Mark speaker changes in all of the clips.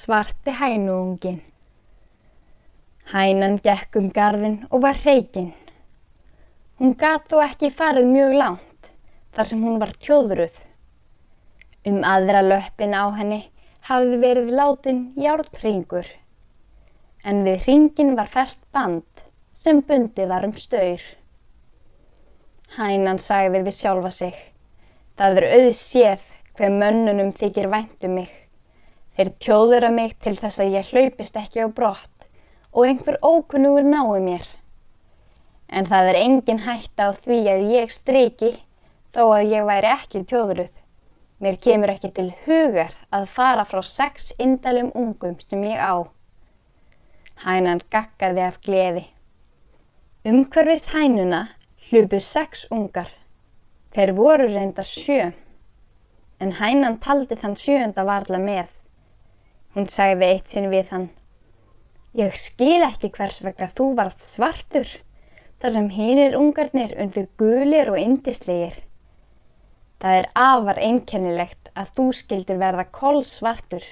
Speaker 1: Svarti hænuungin. Hænan gekk um gardin og var reygin. Hún gat þó ekki farið mjög langt þar sem hún var tjóðruð. Um aðra löppin á henni hafði verið látin jártringur. En við ringin var fest band sem bundi var um staur. Hænan sagði við sjálfa sig. Það er auðséð hver mönnunum þykir væntu mig. Þeir tjóðura mig til þess að ég hlaupist ekki á brott og einhver ókunnugur nái mér. En það er engin hætta á því að ég striki þó að ég væri ekki tjóðruð. Mér kemur ekki til hugar að fara frá sex indalum ungum sem ég á. Hænan gaggaði af gleði. Umhverfis hænuna hlupu sex ungar. Þeir voru reynda sjö, en hænan taldi þann sjöunda varla með. Hún sagði eitt sinn við hann. Ég skil ekki hvers vegna þú varst svartur, þar sem hinnir ungarnir undir gulir og indislegir. Það er afar einkennilegt að þú skildir verða kolsvartur.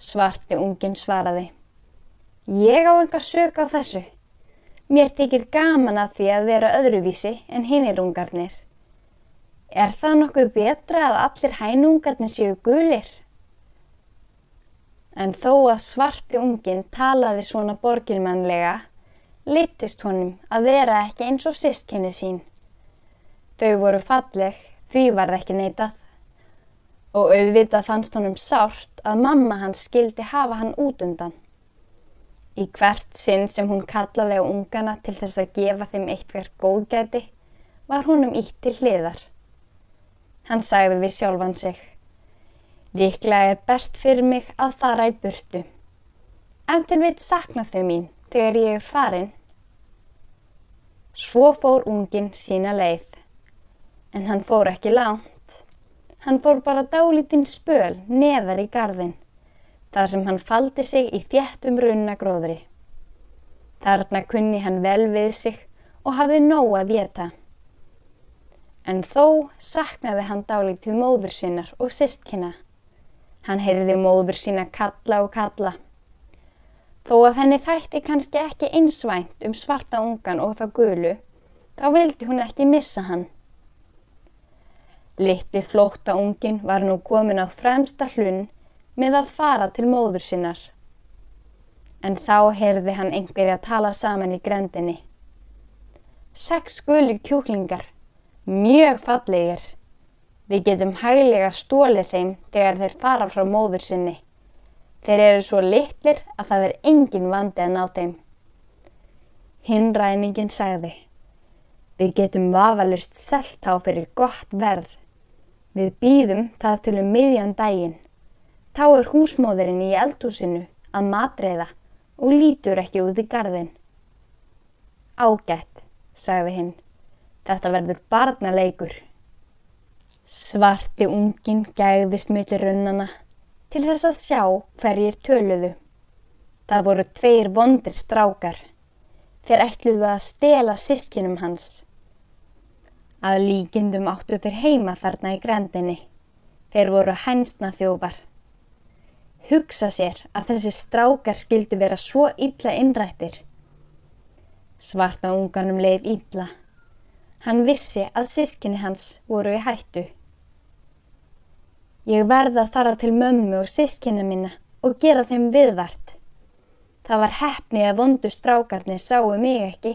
Speaker 1: Svarti ungin svaraði. Ég á enga sök á þessu. Mér þykir gaman að því að vera öðruvísi en hinnir ungarnir. Er það nokkuð betra að allir hænungarnir séu gulir? En þó að svarti ungin talaði svona borginmannlega, litist honum að vera ekki eins og sískinni sín. Þau voru falleg, því var það ekki neitað. Og auðvitað fannst honum sárt að mamma hans skildi hafa hann út undan. Í hvert sinn sem hún kallaði á ungana til þess að gefa þeim eitthvað góðgæti var húnum ítt til hliðar. Hann sagði við sjálfan sig. Líklega er best fyrir mig að fara í burtu. Ef til við sakna þau mín þegar ég er farin. Svo fór ungin sína leið. En hann fór ekki langt. Hann fór bara dálítinn spöl neðar í gardin þar sem hann faldi sig í þjættum runnagróðri. Þarna kunni hann vel við sig og hafði nóg að geta. En þó saknaði hann dálítið móður sinnar og sýstkina. Hann heyrði móður sína kalla og kalla. Þó að henni þætti kannski ekki einsvænt um svarta ungan og þá gulu, þá vildi hún ekki missa hann. Litti flótta ungin var nú komin á fremsta hlunn með að fara til móður sinnar. En þá heyrði hann einhverja að tala saman í grendinni. Seks gulir kjúklingar, mjög fallegir. Við getum hæglega stólið þeim þegar þeir fara frá móður sinni. Þeir eru svo litlir að það er engin vandi að ná þeim. Hinnræningin sagði, við getum vafalust selt á fyrir gott verð. Við býðum það til um miðjan daginn. Þá er húsmóðurinn í eldhúsinu að matreiða og lítur ekki út í gardin. Ágætt, sagði hinn. Þetta verður barnaleikur. Svarti ungin gæðist millir runnana til þess að sjá hverjir töluðu. Það voru tveir vondir strákar. Þeir ætluðu að stela sískinum hans. Að líkindum áttu þeir heima þarna í grendinni. Þeir voru hænsna þjófar. Hugsa sér að þessi strákar skildu vera svo illa innrættir. Svarta unganum leið illa. Hann vissi að sískinni hans voru í hættu. Ég verði að fara til mömmu og sískinna mína og gera þeim viðvart. Það var hefni að vondu strákarnir sáu mig ekki.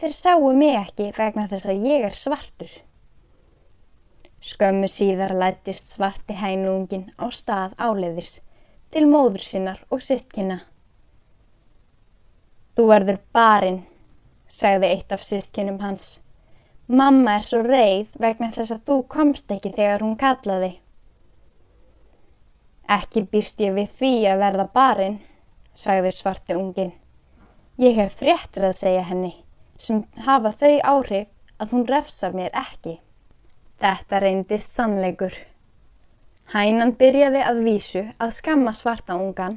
Speaker 1: Þeir sáu mig ekki vegna þess að ég er svartur. Skömmu síðar lættist svarti hænungin á stað áleiðis til móður sinnar og sístkina. Þú verður barinn, sagði eitt af sístkinum hans. Mamma er svo reið vegna þess að þú komst ekki þegar hún kallaði. Ekki býst ég við því að verða barinn, sagði svarti ungin. Ég hef fréttir að segja henni sem hafa þau áhrif að hún refsar mér ekki. Þetta reyndist sannleikur. Hænan byrjaði að vísu að skamma svarta ungan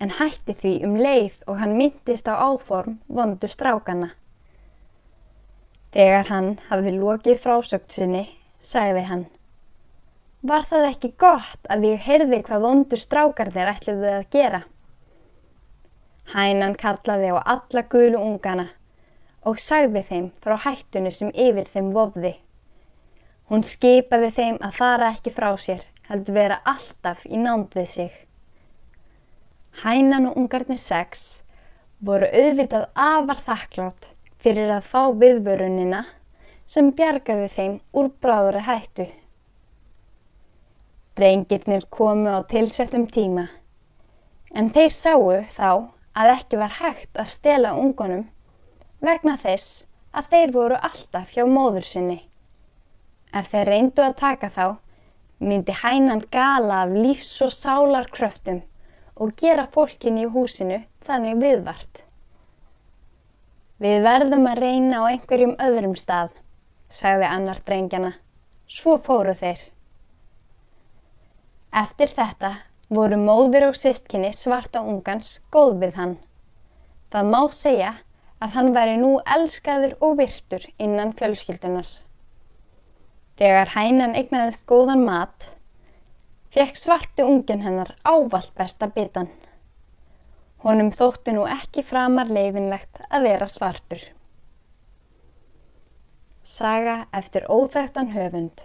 Speaker 1: en hætti því um leið og hann myndist á áform vondu strákana. Þegar hann hafði lokið frásökt sinni, sagði hann Var það ekki gott að ég heyrði hvað vondu strákarnir ætluðu að gera? Hænan kallaði á alla gulu ungana og sagði þeim frá hættunni sem yfir þeim vofði. Hún skipaði þeim að fara ekki frá sér, heldur vera alltaf í nándið sig. Hænan og ungarnir sex voru auðvitað afar þakklátt fyrir að fá viðvörunina sem bjargaði þeim úr bráðuri hættu. Drengirnir komu á tilsettum tíma, en þeir sáu þá að ekki var hægt að stela ungunum vegna þess að þeir voru alltaf hjá móður sinni. Ef þeir reyndu að taka þá, myndi hænan gala af lífs og sálar kröftum og gera fólkin í húsinu þannig viðvart. Við verðum að reyna á einhverjum öðrum stað, sagði annar drengjana. Svo fóru þeir. Eftir þetta voru móður og sistkinni svarta ungans góð við hann. Það má segja að hann væri nú elskaður og virtur innan fjölskyldunar. Þegar hænan eignaðist góðan mat, fekk svarti ungin hennar ávalt besta bitan. Honum þótti nú ekki framar leifinlegt að vera svartur. Saga eftir óþægtan höfund